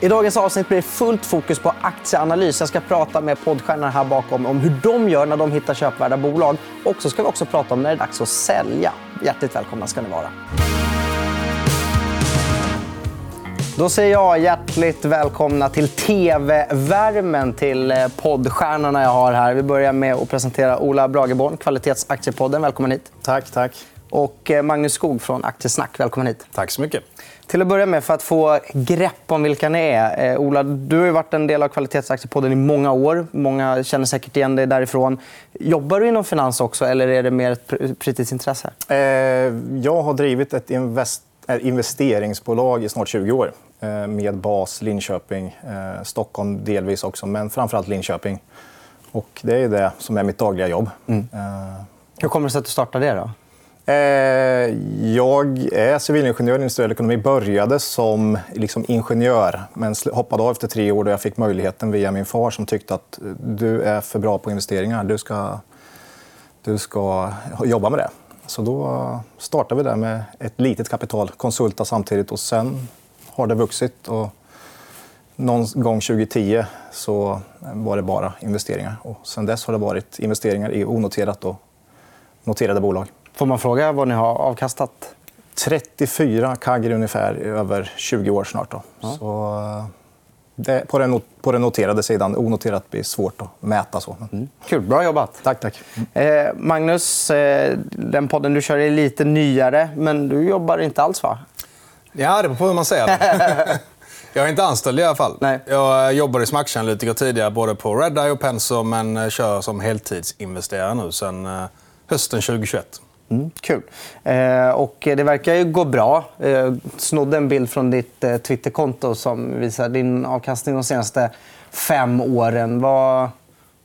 I dagens avsnitt blir det fullt fokus på aktieanalys. Jag ska prata med poddstjärnorna här bakom om hur de gör när de hittar köpvärda bolag. Och så ska vi också prata om när det är dags att sälja. Hjärtligt välkomna ska ni vara. Då säger jag hjärtligt välkomna till tv-värmen till eh, poddstjärnorna jag har här. Vi börjar med att presentera Ola Brageborn, Kvalitetsaktiepodden. Välkommen hit. Tack, tack. Och eh, Magnus Skog från Aktiesnack. Välkommen hit. Tack så mycket. Till att börja med, för att få grepp om vilka ni är. Eh, Ola, du har varit en del av Kvalitetsaktiepodden i många år. Många känner säkert igen dig därifrån. Jobbar du inom finans också, eller är det mer ett fritidsintresse? Eh, jag har drivit ett invest investeringsbolag i snart 20 år eh, med bas Linköping, eh, Stockholm delvis också, men framförallt Linköping. Och det är det som är mitt dagliga jobb. Mm. Hur kommer det sig att du startade det? Då? Eh, jag är civilingenjör i industriell ekonomi. Började som liksom ingenjör, men hoppade av efter tre år då jag fick möjligheten via min far som tyckte att eh, du är för bra på investeringar. Du ska, du ska jobba med det. Så då startade vi där med ett litet kapital, konsulta samtidigt. och Sen har det vuxit. Och någon gång 2010 så var det bara investeringar. Och sen dess har det varit investeringar i onoterat och noterade bolag. Får man fråga vad ni har avkastat? 34 kagger ungefär över 20 år snart. Då. Ja. Så det, på, den, på den noterade sidan. Onoterat blir svårt att mäta. Så. Mm. Kul. Bra jobbat. Tack. tack. Eh, Magnus, eh, den podden du kör är lite nyare, men du jobbar inte alls, va? Ja, det beror på hur man ser det. Jag är inte anställd i alla fall. Nej. Jag jobbade som aktieanalytiker tidigare både på Redeye och Penser men kör som heltidsinvesterare nu sen eh, hösten 2021. Mm, kul. Eh, och det verkar ju gå bra. Eh, snodde en bild från ditt eh, Twitterkonto som visar din avkastning de senaste fem åren. Vad,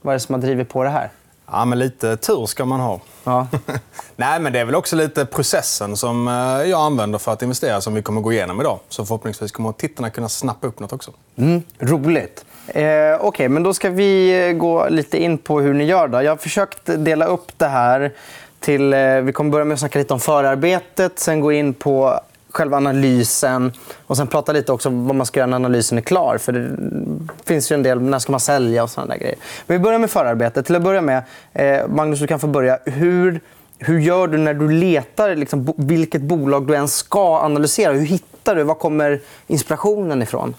vad är det som har drivit på det här? Ja, men lite tur ska man ha. Ja. Nej, men det är väl också lite processen som eh, jag använder för att investera som vi kommer gå igenom idag. Så förhoppningsvis kommer tittarna kunna snappa upp nåt också. Mm, roligt. Eh, Okej, okay, men då ska vi gå lite in på hur ni gör. Då. Jag har försökt dela upp det här till... Eh, vi kommer börja med att snacka lite om förarbetet, sen gå in på själva analysen och sen prata lite också om vad man ska göra när analysen är klar. För Det finns ju en del när ska man sälja och sådana grejer. Men vi börjar med förarbetet. Till att börja med, eh, Magnus, du kan få börja. Hur, hur gör du när du letar liksom, vilket bolag du än ska analysera? Hur hittar du? Var kommer inspirationen ifrån?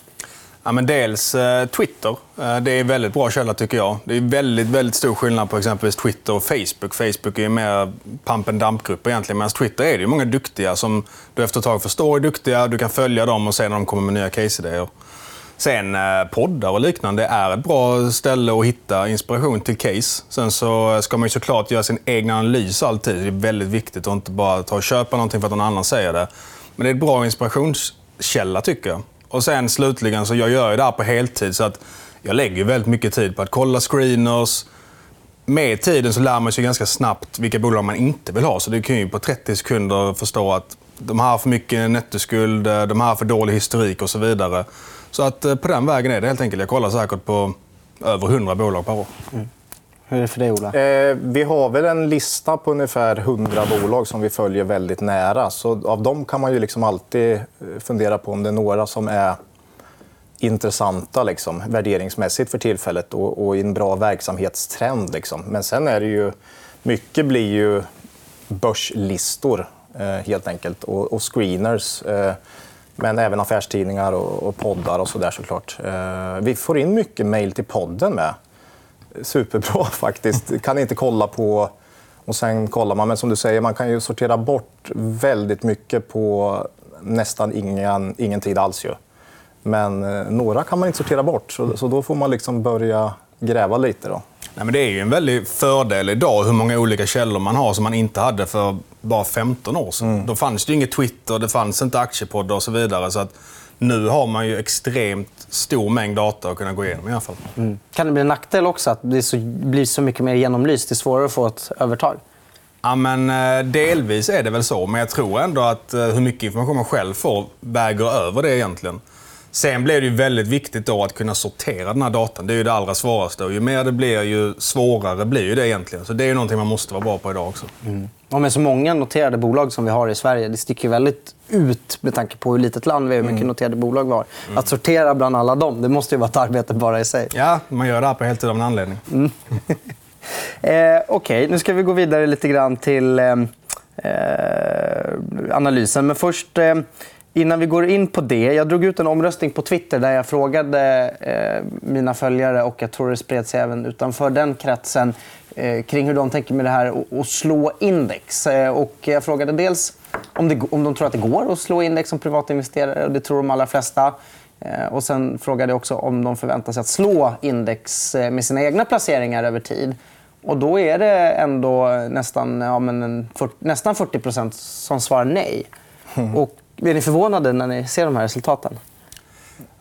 Ja, men dels eh, Twitter. Eh, det är en väldigt bra källa, tycker jag. Det är väldigt, väldigt stor skillnad på exempelvis Twitter och Facebook. Facebook är mer pump and dump-grupper egentligen. Medan Twitter är det många duktiga som du efter ett tag förstår är duktiga. Du kan följa dem och se när de kommer med nya case-idéer. Sen eh, poddar och liknande är ett bra ställe att hitta inspiration till case. Sen så ska man ju såklart göra sin egen analys alltid. Det är väldigt viktigt att inte bara ta och köpa någonting för att någon annan säger det. Men det är en bra inspirationskälla tycker jag. Och sen slutligen, så jag gör ju det här på heltid. så att Jag lägger väldigt mycket tid på att kolla screeners. Med tiden så lär man sig ganska snabbt vilka bolag man inte vill ha. Så du kan ju på 30 sekunder förstå att de här har för mycket nettoskuld, de här har för dålig historik och så vidare. Så att eh, på den vägen är det helt enkelt. Jag kollar säkert på över 100 bolag per år. Mm. Hur är det för dig, Ola? Eh, vi har väl en lista på ungefär 100 bolag som vi följer väldigt nära. Så av dem kan man ju liksom alltid eh, fundera på om det är några som är intressanta liksom, värderingsmässigt för tillfället och, och i en bra verksamhetstrend. Liksom. Men sen är det ju... Mycket blir ju börslistor, eh, helt enkelt, och, och screeners. Eh, men även affärstidningar och, och poddar och så där såklart. Eh, vi får in mycket mejl till podden med superbra faktiskt. Kan inte kolla på... Och sen kollar man. Men som du säger, man kan ju sortera bort väldigt mycket på nästan ingen, ingen tid alls. Ju. Men eh, några kan man inte sortera bort. Så, så då får man liksom börja gräva lite. Då. Nej, men det är ju en väldig fördel idag hur många olika källor man har som man inte hade för bara 15 år sedan. Mm. Då fanns det inget Twitter, det fanns inte aktiepoddar och så vidare. Så att nu har man ju extremt stor mängd data att kunna gå igenom i alla fall. Mm. Kan det bli en nackdel också att det blir så mycket mer genomlyst? Det är svårare att få ett övertag? Ja, men, eh, delvis är det väl så, men jag tror ändå att eh, hur mycket information man själv får väger över det egentligen. Sen blir det ju väldigt viktigt då att kunna sortera den här datan. Det är ju det allra svåraste. Och ju mer det blir, ju svårare blir ju det egentligen. Så det är ju någonting man måste vara bra på idag också. Mm. Och med så många noterade bolag som vi har i Sverige, det sticker väldigt ut med tanke på hur litet land vi är och hur mycket mm. noterade bolag vi har. Mm. Att sortera bland alla dem, det måste ju vara ett arbete bara i sig. Ja, man gör det här på heltid av en anledning. Mm. eh, Okej, okay. nu ska vi gå vidare lite grann till eh, eh analysen. Men först... Eh, Innan vi går in på det. Jag drog ut en omröstning på Twitter där jag frågade eh, mina följare och jag tror det spred sig även utanför den kretsen eh, kring hur de tänker med det här att slå index. Eh, och jag frågade dels om, det, om de tror att det går att slå index som privatinvesterare. Och det tror de allra flesta. Och sen frågade jag också om de förväntar sig att slå index med sina egna placeringar över tid. Och då är det ändå nästan, ja, men för, nästan 40% som svarar nej. Mm. Och blir ni förvånade när ni ser de här resultaten?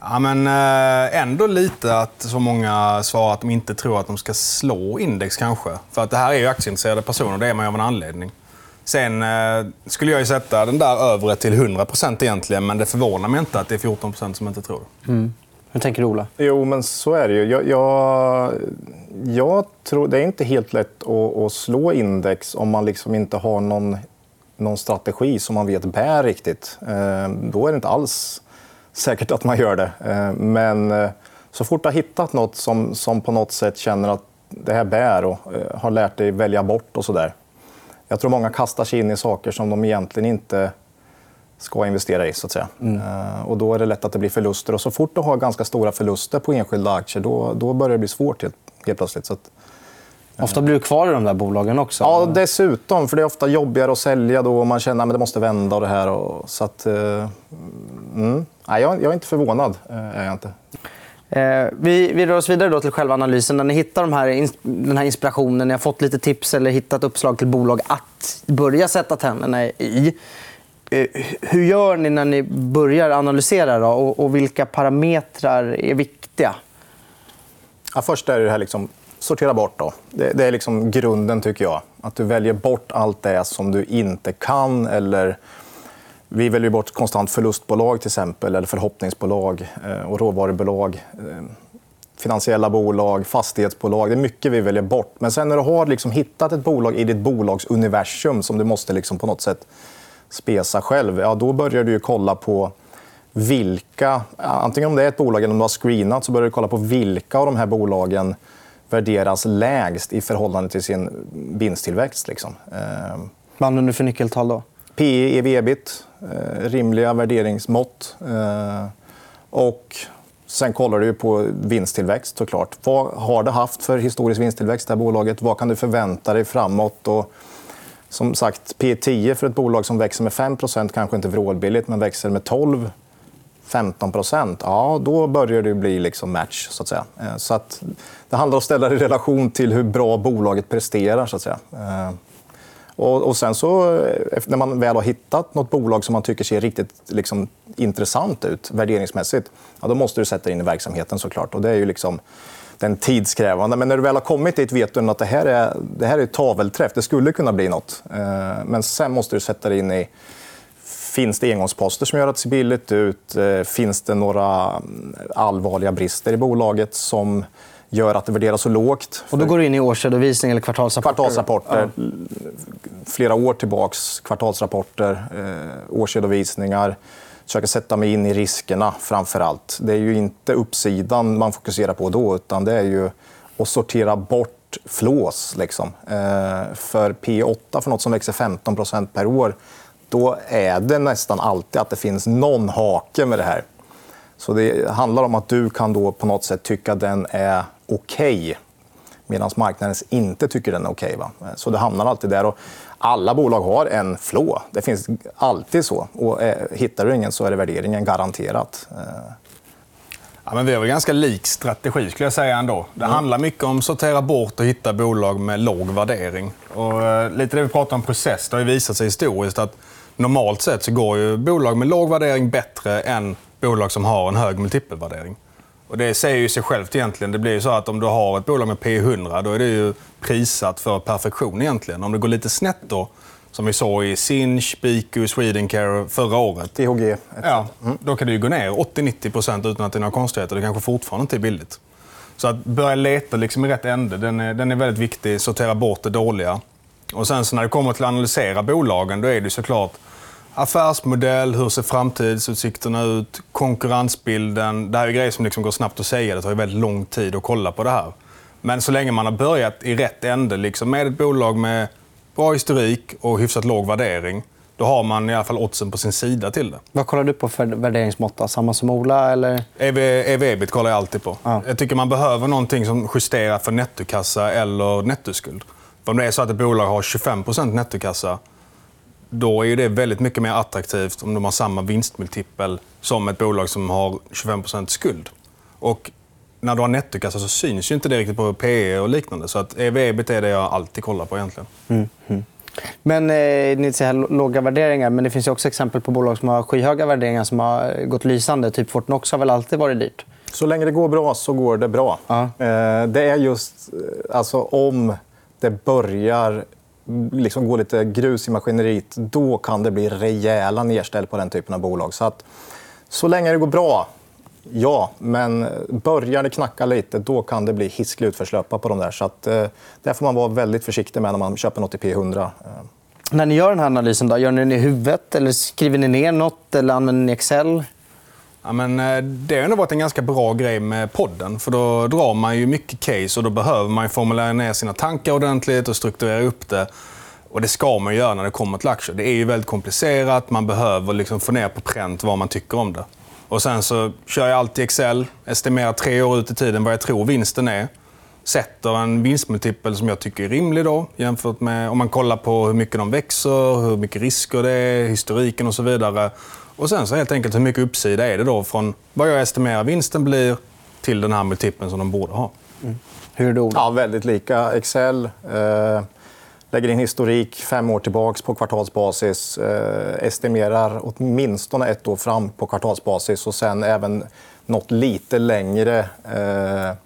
Ja, men eh, ändå lite att så många svarar att de inte tror att de ska slå index kanske. För att det här är ju aktieintresserade personer, det är man ju av en anledning. Sen eh, skulle jag ju sätta den där övre till 100% egentligen, men det förvånar mig inte att det är 14% som inte tror. Mm. Hur tänker du, Ola? Jo, men så är det ju. Jag, jag, jag tror det är inte helt lätt att, att slå index om man liksom inte har någon någon strategi som man vet bär riktigt, eh, då är det inte alls säkert att man gör det. Eh, men eh, så fort du har hittat nåt som, som på något sätt känner att det här bär och har lärt dig välja bort och sådär. Jag tror många kastar sig in i saker som de egentligen inte ska investera i. så att säga. Mm. Och Då är det lätt att det blir förluster. Och Så fort du har ganska stora förluster på enskilda aktier då, då börjar det bli svårt helt, helt plötsligt. Så att, Ofta blir du kvar i de där bolagen också. Ja, dessutom. För det är ofta jobbigare att sälja då och man känner att det måste vända. och det här. Och, så att, uh, mm. Nej, jag, är inte förvånad. Är jag inte. Eh, vi, vi rör oss vidare då till själva analysen. När ni hittar de här, den här inspirationen, ni har fått lite tips eller hittat uppslag till bolag att börja sätta tänderna i. Eh, hur gör ni när ni börjar analysera? Då? Och, och vilka parametrar är viktiga? Ja, först är det här liksom sortera bort. Då. Det, det, är liksom grunden, tycker jag. Att du väljer bort allt det som du inte kan. eller... Vi väljer bort konstant förlustbolag till exempel, eller förhoppningsbolag eh, och råvarubolag. Eh, finansiella bolag, fastighetsbolag. Det är mycket vi väljer bort. Men sen när du har liksom hittat ett bolag i ditt bolagsuniversum som du måste liksom på något sätt spesa själv, ja, då börjar du kolla på vilka... Antingen om det är ett bolag eller om du har screenat så börjar du kolla på vilka av de här bolagen värderas lägst i förhållande till sin vinsttillväxt. Liksom. Vad använder du för nyckeltal då? PE, ev ebit, eh, rimliga värderingsmått. Eh, och sen kollar du på vinsttillväxt såklart. Vad har det haft för historisk vinsttillväxt, det här bolaget? Vad kan du förvänta dig framåt? Och som sagt, P 10 för ett bolag som växer med 5% kanske inte vrålbilligt, men växer med 12 15 ja, då börjar det bli liksom match. Så att säga. Eh, så att det handlar om att ställa det i relation till hur bra bolaget presterar. Så att säga. Eh, och, sen så, eh, när man väl har hittat nåt bolag som man tycker ser riktigt liksom, intressant ut värderingsmässigt, ja, då måste du sätta in i verksamheten såklart. Och det är ju liksom den tidskrävande. Men när du väl har kommit dit vet du att det här är, det här är tavelträff. Det skulle kunna bli nåt. Eh, men sen måste du sätta dig in i Finns det engångsposter som gör att det ser billigt ut? Finns det några mm, allvarliga brister i bolaget som gör att det värderas så lågt? Och då går du in i årsredovisning eller kvartalsrapporter? Kvartalsrapporter. Ja. Flera år tillbaka. Kvartalsrapporter, eh, årsredovisningar. Försöka sätta mig in i riskerna framför allt. Det är ju inte uppsidan man fokuserar på då, utan det är ju att sortera bort flås. Liksom. Eh, för P8 för nåt som växer 15% per år då är det nästan alltid att det finns någon hake med det här. Så det handlar om att du kan då på något sätt tycka att den är okej okay, medan marknaden inte tycker den är okej. Okay, så det hamnar alltid där. Och alla bolag har en flå. Det finns alltid så. Och eh, hittar du ingen så är det värderingen garanterat. Eh. Ja, men vi har väl ganska lik strategi. skulle jag säga ändå. Det mm. handlar mycket om att sortera bort och hitta bolag med låg värdering. Och, eh, lite det vi pratar om process. Det har visat sig historiskt att normalt sett så går ju bolag med låg värdering bättre än bolag som har en hög multipelvärdering. Och det säger ju sig självt egentligen. Det blir ju så att om du har ett bolag med P100 då är det ju prissatt för perfektion egentligen. Om det går lite snett då Som vi såg i Sinch, Biku, Swedencare förra året. THG. Ja, då kan det ju gå ner 80-90% utan att det är några konstigheter. Det kanske fortfarande inte är billigt. Så att börja leta liksom i rätt ände, den är, den är väldigt viktig. Sortera bort det dåliga. Och sen så när det kommer till att analysera bolagen, då är det såklart affärsmodell, hur ser framtidsutsikterna ut, konkurrensbilden. Det här är grejer som liksom går snabbt att säga. Det tar väldigt lång tid att kolla på det här. Men så länge man har börjat i rätt ände, liksom med ett bolag med bra historik och hyfsat låg värdering, då har man i alla fall oddsen på sin sida till det. Vad kollar du på för värderingsmått? Samma som Ola? Eller? EV, EV-ebit kollar jag alltid på. Ja. Jag tycker man behöver någonting som justerar för nettokassa eller nettoskuld. För om det är så att ett bolag har 25% nettokassa, då är ju det väldigt mycket mer attraktivt om de har samma vinstmultipel som ett bolag som har 25% skuld. Och när du har nettokassa så syns ju inte det riktigt på PE och liknande. Så att EV-ebit är det jag alltid kollar på egentligen. Men eh, ni säger här låga värderingar, men det finns ju också exempel på bolag som har skyhöga värderingar som har gått lysande. Typ Fortnox har väl alltid varit dyrt? Så länge det går bra så går det bra. Ja. Eh, Det är just eh, alltså, om det börjar liksom går lite grus i maskineriet, då kan det bli rejäla nedställ på den typen av bolag. Så, att, så länge det går bra, ja. Men börjar det knacka lite, då kan det bli hisklig utförslöpa på de där. Så att, eh, det får man vara väldigt försiktig med när man köper något i P100. När ni gör den här analysen, då, gör ni den i huvudet? Eller skriver ni ner nåt eller använder ni Excel? Ja, men, eh, det har ändå varit en ganska bra grej med podden. För Då drar man ju mycket case och då behöver man ju formulera ner sina tankar ordentligt och strukturera upp det. Och Det ska man göra när det kommer till aktier. Det är ju väldigt komplicerat. Man behöver liksom få ner på pränt vad man tycker om det. Och Sen så kör jag alltid Excel, estimerar tre år ut i tiden vad jag tror vinsten är. Sätter en vinstmultipel som jag tycker är rimlig då, jämfört med om man kollar på hur mycket de växer, hur mycket risker det är, historiken och så vidare. Och sen så helt enkelt hur mycket uppsida är det då från vad jag estimerar vinsten blir till den här multipeln som de borde ha. Hur är det Ola? Ja, väldigt lika. Excel. Eh, lägger in historik fem år tillbaka på kvartalsbasis. Eh, estimerar åtminstone ett år fram på kvartalsbasis och sen även något lite längre eh,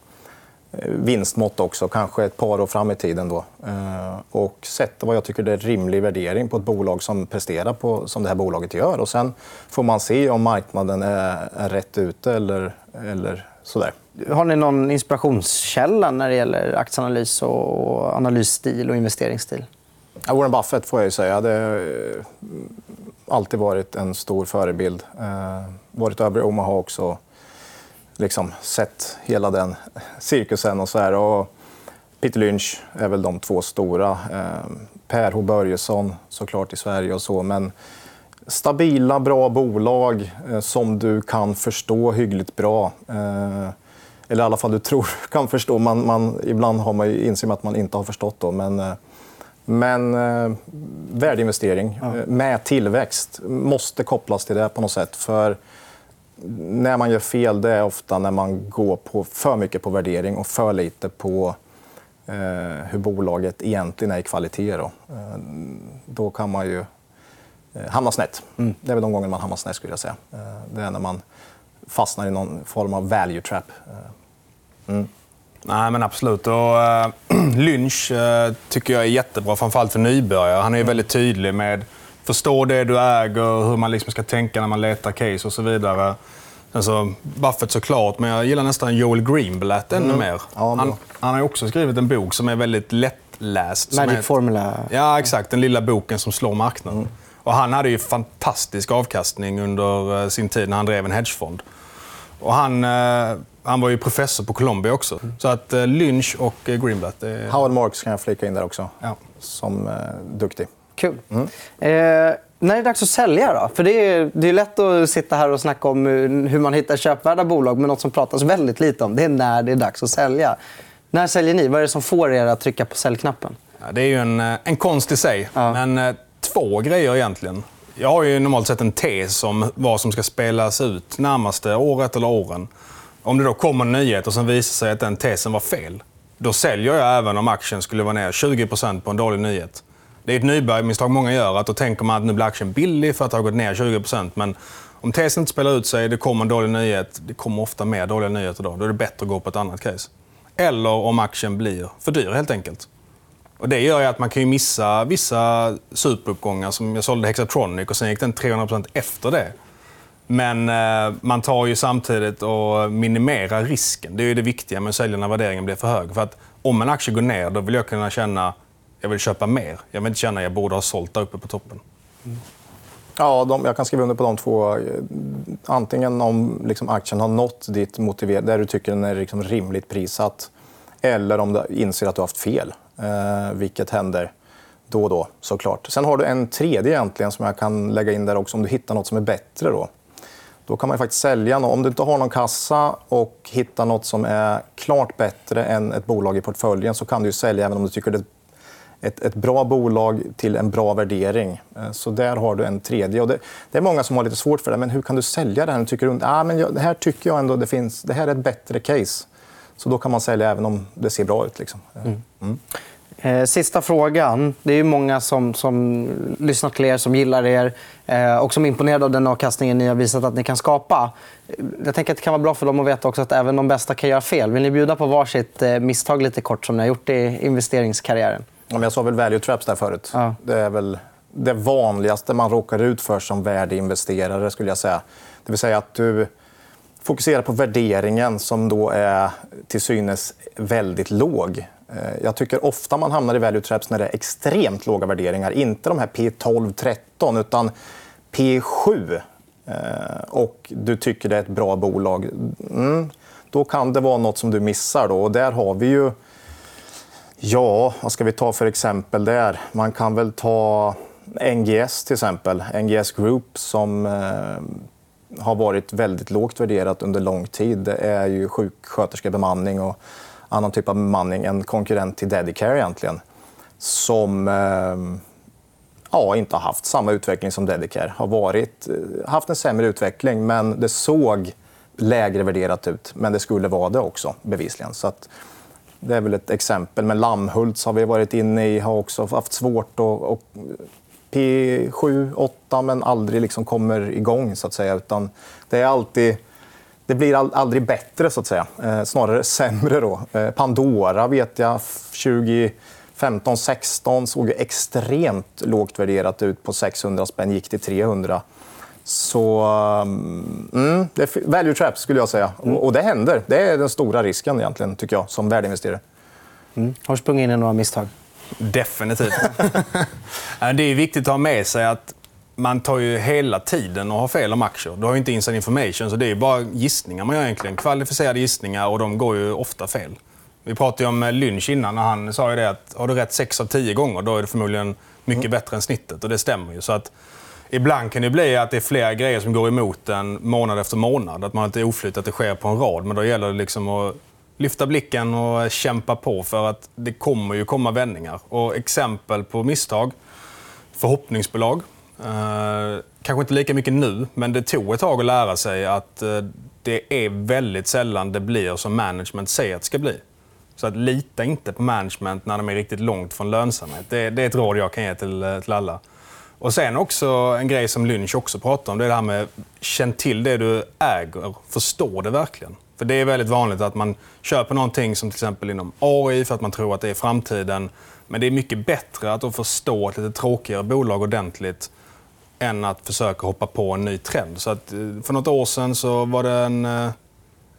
vinstmått också, kanske ett par år fram i tiden. Då. Eh, och sätter vad jag tycker det är rimlig värdering på ett bolag som presterar på, som det här bolaget gör. Och sen får man se om marknaden är, är rätt ute eller, eller sådär. Har ni någon inspirationskälla när det gäller aktieanalys och analysstil och investeringsstil? Ja, Warren Buffett får jag säga. Det har alltid varit en stor förebild. Eh, varit över i Omaha också. Liksom sett hela den cirkusen och så här. Och Peter Lynch är väl de två stora. Eh, per H Börjesson såklart i Sverige och så. Men stabila, bra bolag eh, som du kan förstå hyggligt bra. Eh, eller i alla fall du tror kan förstå. Man, man, ibland har man ju, inser man att man inte har förstått. Då, men, eh, men eh, värdeinvestering eh, med tillväxt måste kopplas till det på något sätt. För när man gör fel det är ofta när man går på för mycket på värdering och för lite på eh, hur bolaget egentligen är i kvalitet. Då, eh, då kan man ju eh, hamna snett. Det är väl de gånger man hamnar snett. skulle jag säga. Eh, det är när man fastnar i någon form av value trap. Eh, Nej, men absolut. Och, uh, Lynch uh, tycker jag är jättebra, framförallt för nybörjare. Han är ju väldigt tydlig med förstå det du äger, hur man liksom ska tänka när man letar case och så vidare. Alltså, Buffett såklart, men jag gillar nästan Joel Greenblatt ännu mer. Ja, bra. han, han har också skrivit en bok som är väldigt lättläst. Magic är- Formula. Ja, exakt. Den lilla boken som slår marknaden. Och han hade ju fantastisk avkastning under eh, sin tid när han drev en hedgefond. Och han, eh, han var ju professor på Columbia också. Så att eh, Lynch och Greenblatt... Är... Howard Marks kan jag flika in där också, Ja. som eh, duktig. Kul. Eh, när är det dags att sälja? då? För det är, det är lätt att sitta här och snacka om hur man hittar köpvärda bolag. Men något som pratas väldigt lite om det är när det är dags att sälja. När säljer ni? Vad är det som får er att trycka på säljknappen? Ja, det är ju en, eh, en konst i sig, Ja. men eh, två grejer egentligen. Jag har ju normalt sett en tes om vad som ska spelas ut närmaste året eller åren. Om det då kommer en nyhet och sen visar sig att den tesen var fel, då säljer jag även om aktien skulle vara ner 20% på en dålig nyhet. Det är ett nybörjarmisstag många gör, att då tänker man att nu blir aktien billig för att det har gått ner 20% Men om tesen inte spelar ut sig, det kommer en dålig nyhet, det kommer ofta mer dåliga nyheter då. Då är det bättre att gå på ett annat case. Eller om aktien blir för dyr helt enkelt. Och det gör ju att man kan missa vissa superuppgångar. Som jag sålde Hexatronic och sen gick den 300% efter det. Men eh, man tar ju samtidigt och minimerar risken. Det är ju det viktiga med att sälja när värderingen blir för hög. För att om en aktie går ner, då vill jag kunna känna jag vill köpa mer. Jag vill inte känna att jag borde ha sålt där uppe på toppen. Mm. Ja, de, jag kan skriva under på de två. Eh, antingen om liksom, aktien har nått ditt motiver där du tycker den är liksom rimligt prissatt eller om du inser att du har haft fel, eh, vilket händer då och då såklart. Sen har du en tredje egentligen som jag kan lägga in där också om du hittar nåt som är bättre. Då. Då kan man faktiskt sälja. Om du inte har någon kassa och hittar nåt som är klart bättre än ett bolag i portföljen så kan du sälja även om du tycker det är ett, ett bra bolag till en bra värdering. Eh, så där har du en tredje. Och det, det, är många som har lite svårt för det. Men hur kan du sälja det här? Tycker du, ah, men jag, det här tycker jag ändå det finns. Det här är ett bättre case. Så då kan man sälja även om det ser bra ut. Liksom. Mm. Mm. Eh, sista frågan. Det är många som, som lyssnar till er, som gillar er eh, och som är imponerade av den avkastningen ni har visat att ni kan skapa. Jag tänker att Det kan vara bra för dem att veta också att även de bästa kan göra fel. Vill ni bjuda på varsitt eh, misstag lite kort som ni har gjort i investeringskarriären? Jag sa väl value traps där förut. Ja. Det är väl det vanligaste man råkar ut för som värdeinvesterare. Skulle jag säga. Det vill säga att du fokuserar på värderingen som då är till synes väldigt låg. Eh, jag tycker ofta man hamnar i value traps när det är extremt låga värderingar. Inte de här P12, 13 utan P7. Eh, och du tycker det är ett bra bolag. Mm, då kan det vara nåt som du missar. Då. Och där har vi ju... Ja, vad ska vi ta för exempel där? Man kan väl ta NGS till exempel. NGS Group som eh, har varit väldigt lågt värderat under lång tid. Det är ju sjuksköterskebemanning och annan typ av bemanning, en konkurrent till Dedicare egentligen. Som eh, ja, inte har haft samma utveckling som Dedicare. Har varit, eh, haft en sämre utveckling, men det såg lägre värderat ut. Men det skulle vara det också, bevisligen. Så att, det är väl ett exempel. Men Lammhults har vi varit inne i. Har också haft svårt att... Och P7, 8 men aldrig liksom kommer igång. så att säga. Utan det är alltid det blir aldrig bättre, så att säga. Eh, snarare sämre. Då. Eh, Pandora vet jag 2015 16 såg extremt lågt värderat ut på 600 spänn, gick till 300. Så mm, mm, det är value trap, skulle jag säga. Mm. Och, det händer. Det är den stora risken, egentligen, tycker jag, som värdeinvesterare. Mm. Har du sprungit in i några misstag? Definitivt. det är viktigt att ha med sig att man tar ju hela tiden och har fel om aktier. Du har ju inte inside information, så det är bara gissningar man gör egentligen. Kvalificerade gissningar och de går ju ofta fel. Vi pratade om Lynch innan när han sa ju det att har du rätt 6 av 10 gånger då är det förmodligen mycket mm. bättre än snittet. Och det stämmer ju. Så att ibland kan det bli att det är flera grejer som går emot en månad efter månad. Att man har lite oflyt att det sker på en rad. Men då gäller det liksom att lyfta blicken och kämpa på för att det kommer ju komma vändningar. Och exempel på misstag. Förhoppningsbolag Eh, kanske inte lika mycket nu, men det tog ett tag att lära sig att eh, det är väldigt sällan det blir som management säger att det ska bli. Så att lita inte på management när de är riktigt långt från lönsamhet. Det, det är ett råd jag kan ge till, eh, till alla. Och sen också en grej som Lynch också pratar om, det är det här med känn till det du äger. Förstå det verkligen. För det är väldigt vanligt att man köper någonting som till exempel inom AI för att man tror att det är framtiden. Men det är mycket bättre att förstå ett lite tråkigare bolag ordentligt än att försöka hoppa på en ny trend. Så att, eh, för något år sedan så var det en eh,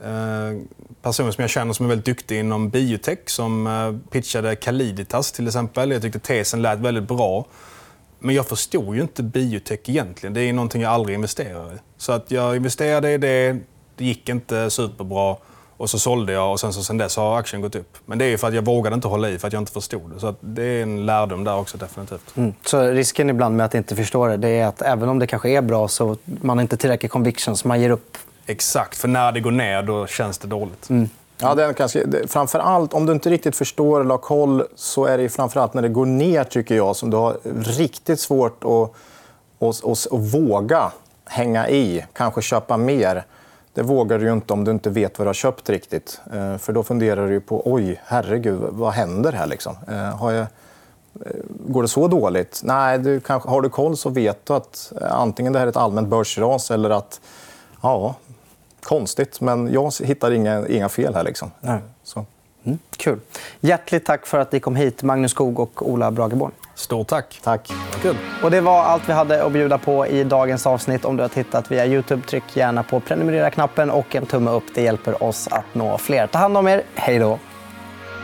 eh, person som jag känner som är väldigt duktig inom biotech som eh, pitchade Caliditas till exempel. Jag tyckte tesen lät väldigt bra. Men jag förstod ju inte biotech egentligen. Det är någonting jag aldrig investerar i. Så att jag investerade i det. Det gick inte superbra. Och så sålde jag och sen, så, sen dess har aktien gått upp. Men det är för att jag vågade inte hålla i för att jag inte förstod det. Så det är en lärdom där också definitivt. Mm. Så risken ibland med att inte förstå det, det är att även om det kanske är bra så man har inte tillräcklig conviction så man ger upp? Exakt, för när det går ner då känns det dåligt. Mm. Ja, det är kanske, framför allt, om du inte riktigt förstår eller har koll så är det framför allt när det går ner tycker jag som du har riktigt svårt att, att, att, att våga hänga i, kanske köpa mer. Det vågar du inte om du inte vet vad du har köpt riktigt. Eh, för Då funderar du på oj, herregud, vad händer här? Liksom? Eh, har jag... Eh, går det så dåligt? Nej, du kanske... har du koll så vet du att antingen det här är ett allmänt börsras eller att... Ja, konstigt, men jag hittar inga, inga fel här. Liksom. Så. Mm, kul. Hjärtligt tack för att ni kom hit, Magnus Skog och Ola Brageborn. Stort tack. Tack. Kul. Och det var allt vi hade att bjuda på i dagens avsnitt. Om du har tittat via Youtube, tryck gärna på prenumerera-knappen och en tumme upp. Det hjälper oss att nå fler. Ta hand om er. Hej då!